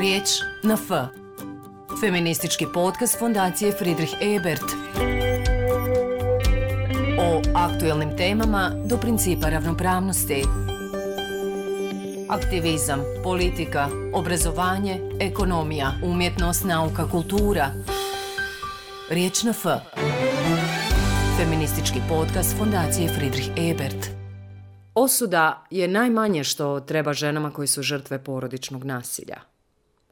Riječ na F. Feministički podcast Fondacije Friedrich Ebert. O aktualnim temama do principa ravnopravnosti. Aktivizam, politika, obrazovanje, ekonomija, umjetnost, nauka, kultura. Riječ na F. Feministički podcast Fondacije Friedrich Ebert. Osuda je najmanje što treba ženama koji su žrtve porodičnog nasilja.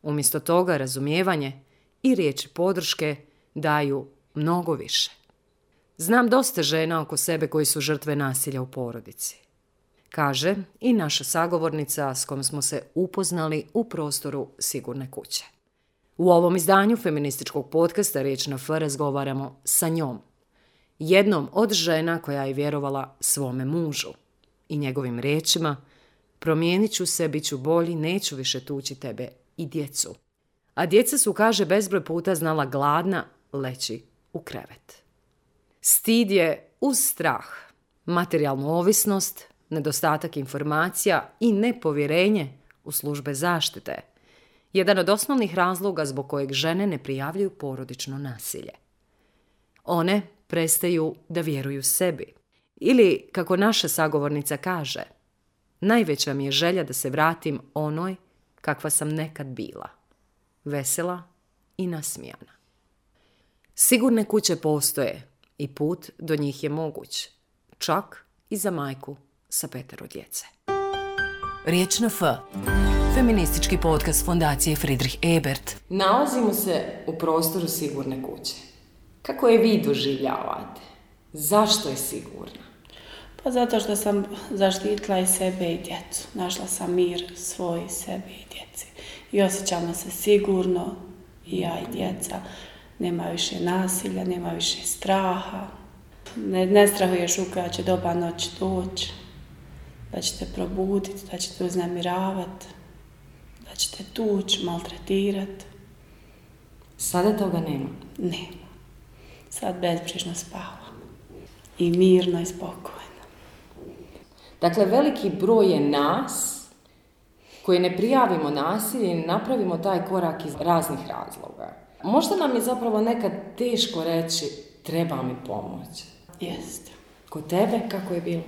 Umjesto toga razumijevanje i riječi podrške daju mnogo više. Znam dosta žena oko sebe koji su žrtve nasilja u porodici. Kaže i naša sagovornica s kojom smo se upoznali u prostoru sigurne kuće. U ovom izdanju feminističkog podcasta Riječ na F razgovaramo sa njom. Jednom od žena koja je vjerovala svome mužu i njegovim riječima – Promijenit ću se, bit ću bolji, neću više tući tebe i djecu. A djeca su, kaže, bezbroj puta znala gladna leći u krevet. Stid je uz strah, materijalnu ovisnost, nedostatak informacija i nepovjerenje u službe zaštite. Jedan od osnovnih razloga zbog kojeg žene ne prijavljuju porodično nasilje. One prestaju da vjeruju sebi. Ili, kako naša sagovornica kaže – Najveća mi je želja da se vratim onoj kakva sam nekad bila. Vesela i nasmijana. Sigurne kuće postoje i put do njih je moguć. Čak i za majku sa petero djece. Riječ na F. Feministički podcast Fondacije Friedrich Ebert. Nalazimo se u prostoru sigurne kuće. Kako je vi doživljavate? Zašto je sigurna? Pa zato što sam zaštitila i sebe i djecu. Našla sam mir svoj sebe sebi i djeci. I osjećamo se sigurno, i ja i djeca. Nema više nasilja, nema više straha. Ne, ne strahuješ u koja će doba noć doći, da ćete probuditi, da ćete te da ćete tuć tući, maltretirati. Sada toga nema? Nema. Sad bezbrižno spavam. I mirno i spokojno. Dakle, veliki broj je nas koji ne prijavimo nasilje i napravimo taj korak iz raznih razloga. Možda nam je zapravo nekad teško reći treba mi pomoć. Jeste. Kod tebe kako je bilo?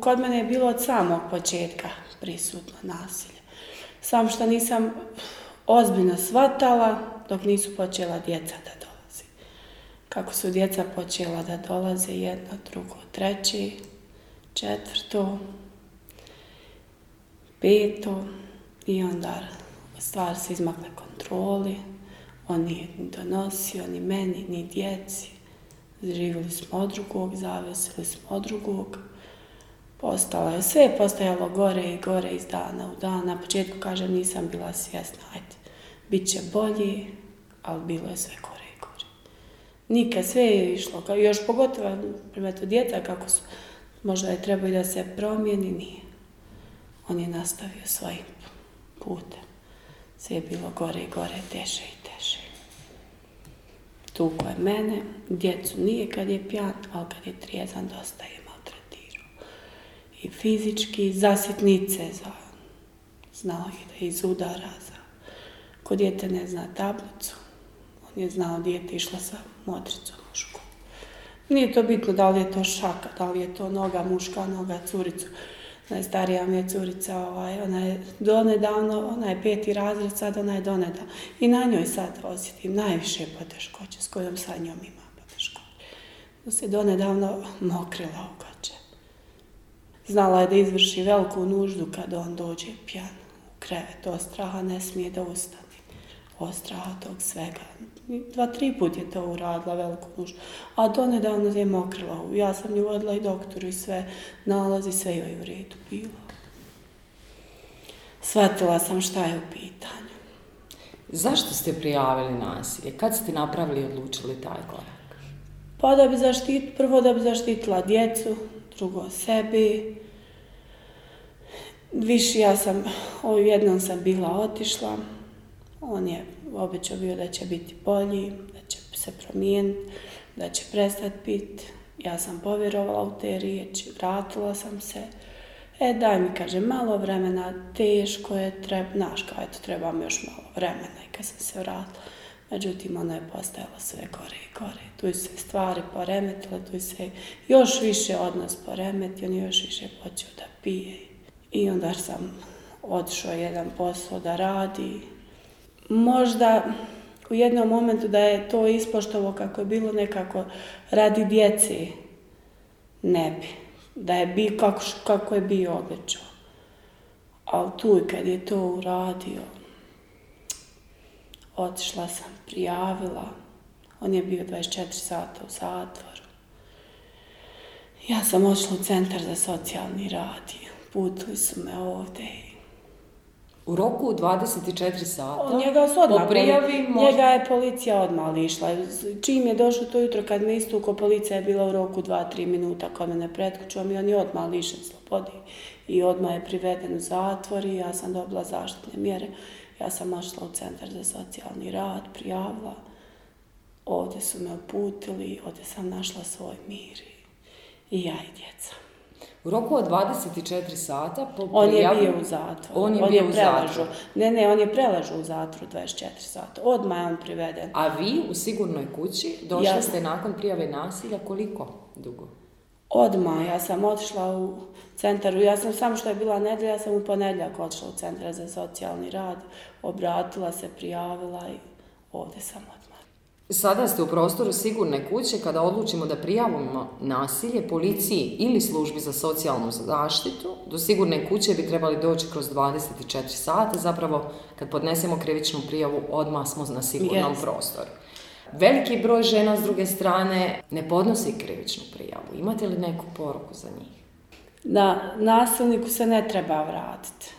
Kod mene je bilo od samog početka prisutno nasilje. Samo što nisam ozbiljno shvatala dok nisu počela djeca da dolazi. Kako su djeca počela da dolaze jedno, drugo, treći, četvrto, peto i onda stvar se izmakle kontroli. On nije ni donosio, ni meni, ni djeci. Živjeli smo od drugog, zavisili smo od drugog. Postalo je, sve postajalo gore i gore iz dana u dan. Na početku, kažem, nisam bila svjesna, ajde, bit će bolji, ali bilo je sve gore i gore. Nikad sve je išlo, još pogotovo prema djeta kako su možda je trebao i da se promijeni, nije. On je nastavio svojim putem. Sve je bilo gore i gore, teže i teže. Tuko je mene, djecu nije kad je pjan, ali kad je trijezan dosta je maltretirao. I fizički, zasitnice za znao je da udara za ko djete ne zna tablicu, on je znao djete išla sa modricom u školu. Nije to bitno da li je to šaka, da li je to noga muška, noga curicu. Najstarija mi je curica, ovaj, ona je donedavno, ona je peti razred, sad ona je donedavno. I na njoj sad osjetim najviše poteškoće s kojom sa njom ima poteškoće. Ona se donedavno mokrila koče. Znala je da izvrši veliku nuždu kad on dođe pjan, u krevet, straha ne smije da ustane ostraha, tog svega. Dva, tri put je to uradila veliku muž. A donedavno je mokrila. Ja sam ju vodila i doktoru i sve nalazi, sve joj u redu bilo. Shvatila sam šta je u pitanju. Zašto ste prijavili nasilje? Kad ste napravili i odlučili taj korak? Pa da bi zaštit, prvo da bi zaštitila djecu, drugo sebi. Više ja sam, ovaj jednom sam bila otišla, on je obećao bio da će biti bolji, da će se promijeniti, da će prestati piti Ja sam povjerovala u te riječi, vratila sam se. E, daj mi, kaže, malo vremena, teško je, treba, znaš, kao, eto, još malo vremena i kad sam se vratila. Međutim, ona je postajalo sve gore i gore. Tu su se stvari poremetile, tu se još više odnos poremeti, on je još više počeo da pije. I onda sam odšao jedan posao da radi, možda u jednom momentu da je to ispoštovo kako je bilo nekako radi djeci ne bi. Da je bi kako, kako je bio obećao. Ali tu i kad je to uradio, otišla sam, prijavila. On je bio 24 sata u zatvoru. Ja sam otišla u centar za socijalni rad. Putili su me ovdje i u roku 24 sata. Od njega su odmah prijavi, njega je policija odmah lišla. Čim je došao to jutro kad me istuko, policija je bila u roku 2-3 minuta koja mene pretkućom i on je odmah lišen slobodi i odmah je priveden u zatvor i ja sam dobila zaštitne mjere. Ja sam našla u centar za socijalni rad, prijavila. Ovdje su me uputili, ovdje sam našla svoj mir i ja i djeca. U roku od 24 sata... Po on je bio u zatvoru. On je bio u zatvoru. Ne, ne, on je prelažao u zatvoru 24 sata. Odmah je on priveden. A vi u sigurnoj kući došli ste nakon prijave nasilja koliko dugo? Odmah, ja sam otišla u centar, ja sam samo što je bila nedjelja, ja sam u ponedjeljak otišla u centar za socijalni rad, obratila se, prijavila i ovdje sam otišla. Sada ste u prostoru sigurne kuće kada odlučimo da prijavimo nasilje policiji ili službi za socijalnu zaštitu. Do sigurne kuće bi trebali doći kroz 24 sata, zapravo kad podnesemo krivičnu prijavu odmah smo na sigurnom prostoru. Veliki broj žena s druge strane ne podnosi krivičnu prijavu. Imate li neku poruku za njih? Na, nasilniku se ne treba vratiti.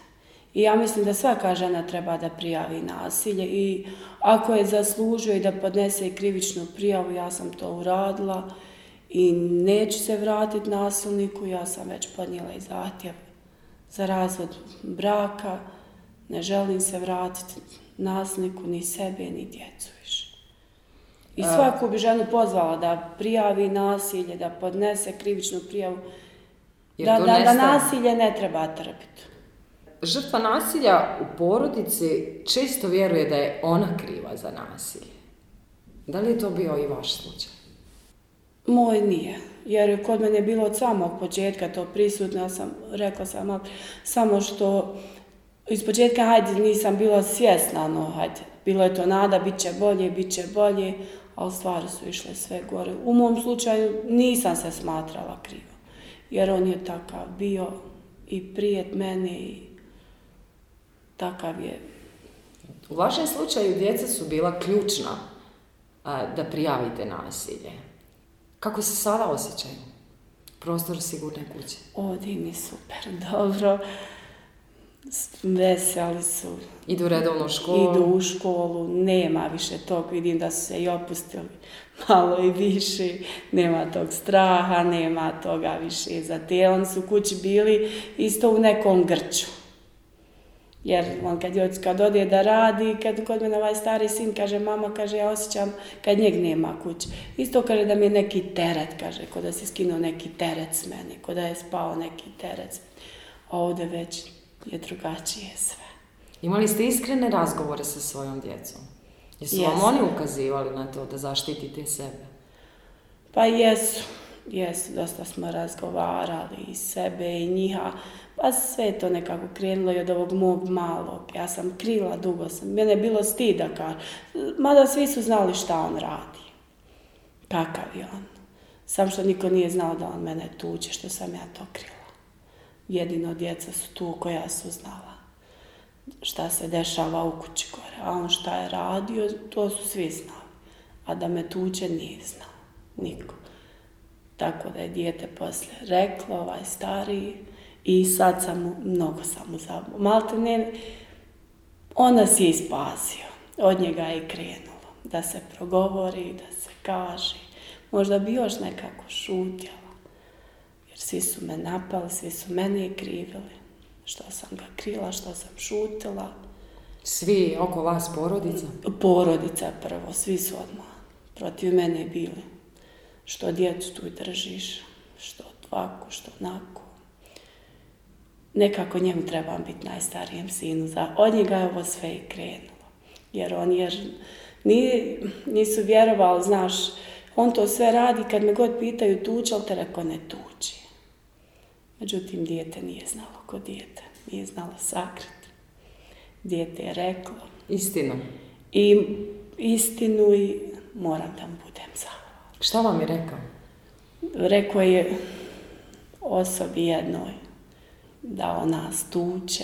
I ja mislim da svaka žena treba da prijavi nasilje i ako je zaslužio i da podnese krivičnu prijavu, ja sam to uradila i neću se vratiti nasilniku, ja sam već podnijela i zahtjev za razvod braka, ne želim se vratiti nasilniku, ni sebe, ni djecu više. I svaku bi ženu pozvala da prijavi nasilje, da podnese krivičnu prijavu, da, nasilje ne treba trpiti. Žrtva nasilja u porodici često vjeruje da je ona kriva za nasilje. Da li je to bio i vaš slučaj? Moj nije. Jer kod mene bilo od samog početka to prisutno, sam, rekla sam, samo što iz početka, hajde, nisam bila svjesna, no, bilo je to nada, bit će bolje, bit će bolje, ali stvari su išle sve gore. U mom slučaju nisam se smatrala krivo, jer on je takav bio i prijet meni i takav je. U vašem slučaju djeca su bila ključna da prijavite nasilje. Kako se sada osjećaju? Prostor sigurne kuće. Ovdje mi super, dobro. Veseli su. Idu redovno u školu? Idu u školu, nema više tog, vidim da su se i opustili malo i više, nema tog straha, nema toga više za te. Oni su kući bili isto u nekom grču jer on kad Joc kad ode da radi, kad kod mene ovaj stari sin kaže mama, kaže ja osjećam kad njeg nema kuć. Isto kaže da mi je neki teret, kaže, ko da si skinuo neki teret s meni, ko da je spao neki teret. ovdje već je drugačije sve. Imali ste iskrene razgovore sa svojom djecom? Jesu vam oni ukazivali na to da zaštitite sebe? Pa jesu jesu, dosta smo razgovarali i sebe i njiha, pa sve to nekako krenulo i od ovog mog malog. Ja sam krila dugo, sam, mene je bilo stida, kar, mada svi su znali šta on radi, kakav je on. Sam što niko nije znao da on mene tuče, što sam ja to krila. Jedino djeca su tu koja su znala šta se dešava u kući gore. A on šta je radio, to su svi znali. A da me tuče nije znao. Niko. Tako da je dijete poslije reklo, ovaj stariji, i sad sam, mnogo samo mu Malte ne, on nas je ispazio, od njega je krenulo, da se progovori, da se kaže. Možda bi još nekako šutjela, jer svi su me napali, svi su mene krivili. Što sam ga krila, što sam šutila. Svi oko vas porodica? Porodica prvo, svi su odmah protiv mene bili što djecu tu držiš, što ovako, što onako. Nekako njemu trebam biti najstarijem sinu. Za, od njega je ovo sve i krenulo. Jer on je ni, nisu vjerovali, znaš, on to sve radi kad me god pitaju tuče, ali te rekao ne tuči. Međutim, dijete nije znalo ko dijete. Nije znalo sakrit. Djete je reklo. Istinu. I istinu i moram da budem za. Šta vam je rekao? Rekao je osobi jednoj da ona tuče,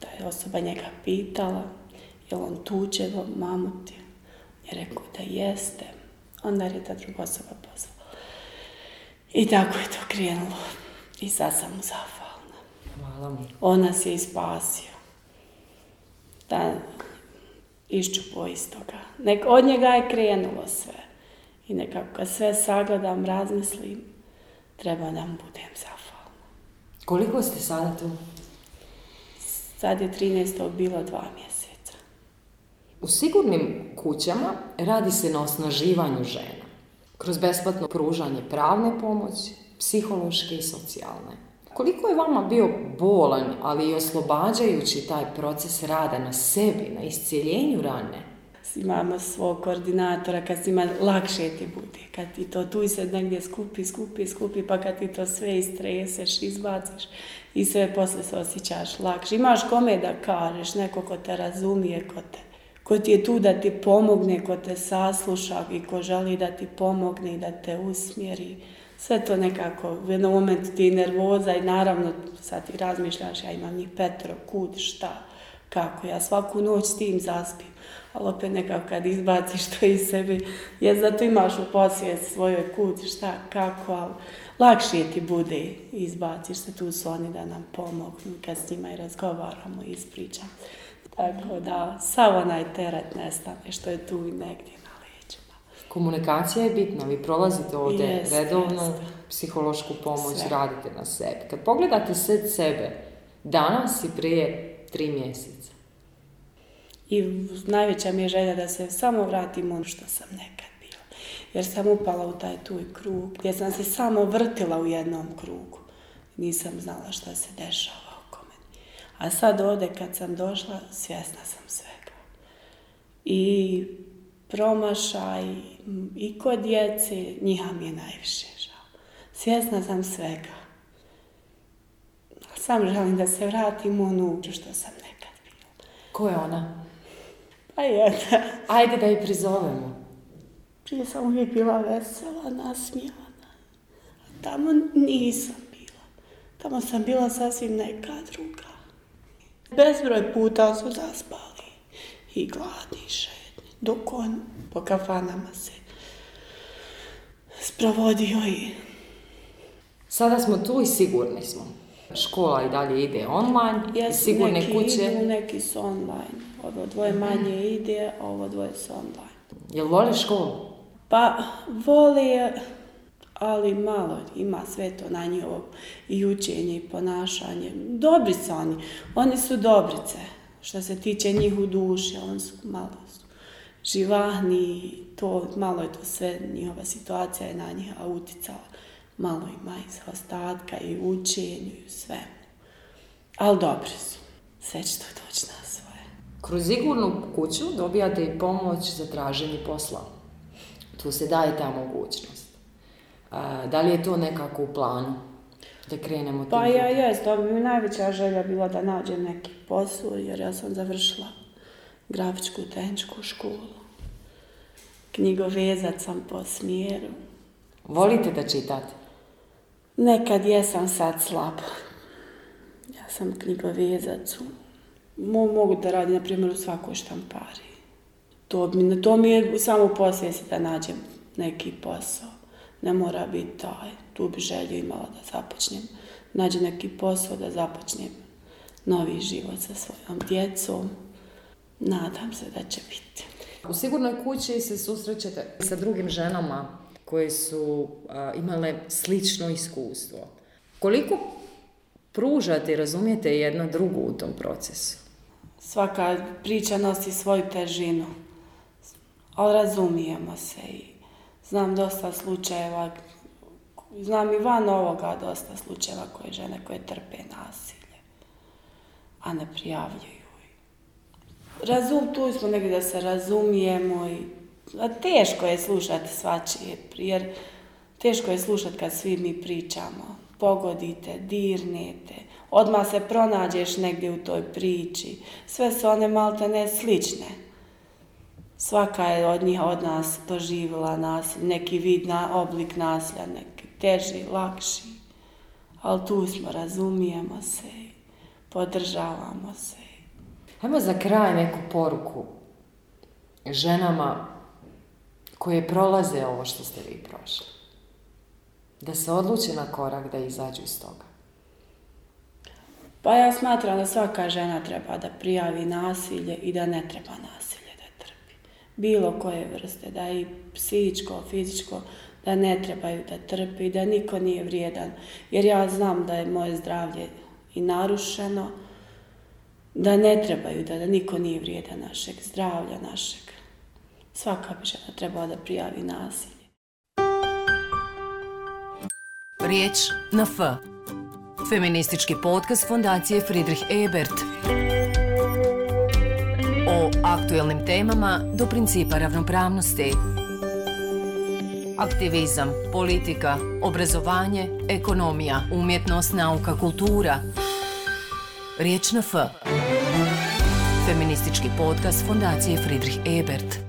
da je osoba njega pitala jel on tuče mamuti. ti? je rekao da jeste. Onda je ta druga osoba pozvala. I tako je to krenulo. I sad sam mu zahvalna. Hvala se On nas je ispasio. Da iščupo iz toga. Nek od njega je krenulo sve. I nekako kad sve sagledam, razmislim, treba nam budem zahvalna. Koliko ste sada tu? Sad je 13. bilo dva mjeseca. U sigurnim kućama radi se na osnaživanju žena. Kroz besplatno pružanje pravne pomoći, psihološke i socijalne. Koliko je vama bio bolan, ali i oslobađajući taj proces rada na sebi, na iscijeljenju rane? imamo svog koordinatora, kad ima, lakše ti bude. Kad ti to tu se negdje skupi, skupi, skupi, pa kad ti to sve istreseš, izbaciš i sve posle se osjećaš lakše. Imaš kome da kažeš, neko ko te razumije, ko te ko ti je tu da ti pomogne, ko te sasluša i ko želi da ti pomogne i da te usmjeri. Sve to nekako, u jednom momentu ti je nervoza i naravno sad ti razmišljaš, ja imam njih petro, kud, šta, kako, ja svaku noć s tim zaspim ali opet nekako kad izbaciš to iz sebi, jer zato imaš u posvijest svojoj kući šta, kako, ali lakše ti bude izbaciš se, tu su oni da nam pomognu kad s njima i razgovaramo i ispričamo. Tako da, sav onaj teret nestane što je tu i negdje na leđima. Komunikacija je bitna, vi prolazite ovdje redovno, psihološku pomoć, radite na sebi. Kad pogledate sve sebe, danas i prije tri mjeseca, i najveća mi je želja da se samo vratim ono što sam nekad bila. Jer sam upala u taj tuj krug, gdje sam se samo vrtila u jednom krugu. Nisam znala što se dešava oko mene. A sad ovdje kad sam došla, svjesna sam svega. I promašaj i kod djece, njiha mi je najviše žao. Svjesna sam svega. Sam želim da se vratim u ono što sam nekad bila. Ko je ona? A Ajde da ih prizovemo. Prije sam uvijek bila vesela, nasmijana. A tamo nisam bila. Tamo sam bila sasvim neka druga. Bezbroj puta su zaspali i gladni i dok on po kafanama se spravodio i... Sada smo tu i sigurni smo. Škola i dalje ide online, Jer sigurne neki kuće. Idu, neki su online. Ovo dvoje mhm. manje ide, ovo dvoje su online. Jel voli školu? Pa, voli ali malo ima sve to na njihovo i učenje i ponašanje. Dobri su oni. Oni su dobrice što se tiče njih u duši. Oni su malo su živahni. To, malo je to sve njihova situacija je na njih utjecala malo ima i ostatka i učenju i sve. svemu. Ali dobro su. Sve će to doći na svoje. Kroz sigurnu kuću dobijate i pomoć za traženje posla. Tu se daje ta mogućnost. da li je to nekako u planu? Da krenemo Pa ja jest to bi mi najveća želja bila da nađem neki posao, jer ja sam završila grafičku tehničku školu. Knjigovezac sam po smjeru. Volite da čitate? Nekad jesam sad slab. Ja sam knjigovezac. Mo, mogu da radi, na primjer, u svakoj štampari. To, to mi je samo posvijesti da nađem neki posao. Ne mora biti taj. Tu bi želju imala da započnem. Nađem neki posao da započnem novi život sa svojom djecom. Nadam se da će biti. U sigurnoj kući se susrećete sa drugim ženama koje su imale slično iskustvo. Koliko pružate razumijete jedno drugo u tom procesu? Svaka priča nosi svoju težinu, ali razumijemo se i znam dosta slučajeva, znam i van ovoga dosta slučajeva koje žene koje trpe nasilje, a ne prijavljuju. Razum, tu smo negdje da se razumijemo i teško je slušati svačije, jer teško je slušati kad svi mi pričamo. Pogodite, dirnete, odmah se pronađeš negdje u toj priči. Sve su one malte ne slične. Svaka je od njih od nas doživila nas, neki vid na oblik nasilja, neki teži, lakši. Ali tu smo, razumijemo se i podržavamo se. Hajmo za kraj neku poruku ženama koje prolaze ovo što ste vi prošli. Da se odluče na korak da izađu iz toga. Pa ja smatram da svaka žena treba da prijavi nasilje i da ne treba nasilje da trpi. Bilo koje vrste, da i psihičko, fizičko, da ne trebaju da trpi, da niko nije vrijedan. Jer ja znam da je moje zdravlje i narušeno, da ne trebaju, da, da niko nije vrijedan našeg zdravlja, našeg svaka bi žena trebala da prijavi nasilje. Riječ na F. Feministički podcast Fondacije Friedrich Ebert. O aktuelnim temama do principa ravnopravnosti. Aktivizam, politika, obrazovanje, ekonomija, umjetnost, nauka, kultura. Riječ na F. Feministički podcast Fondacije Friedrich Ebert.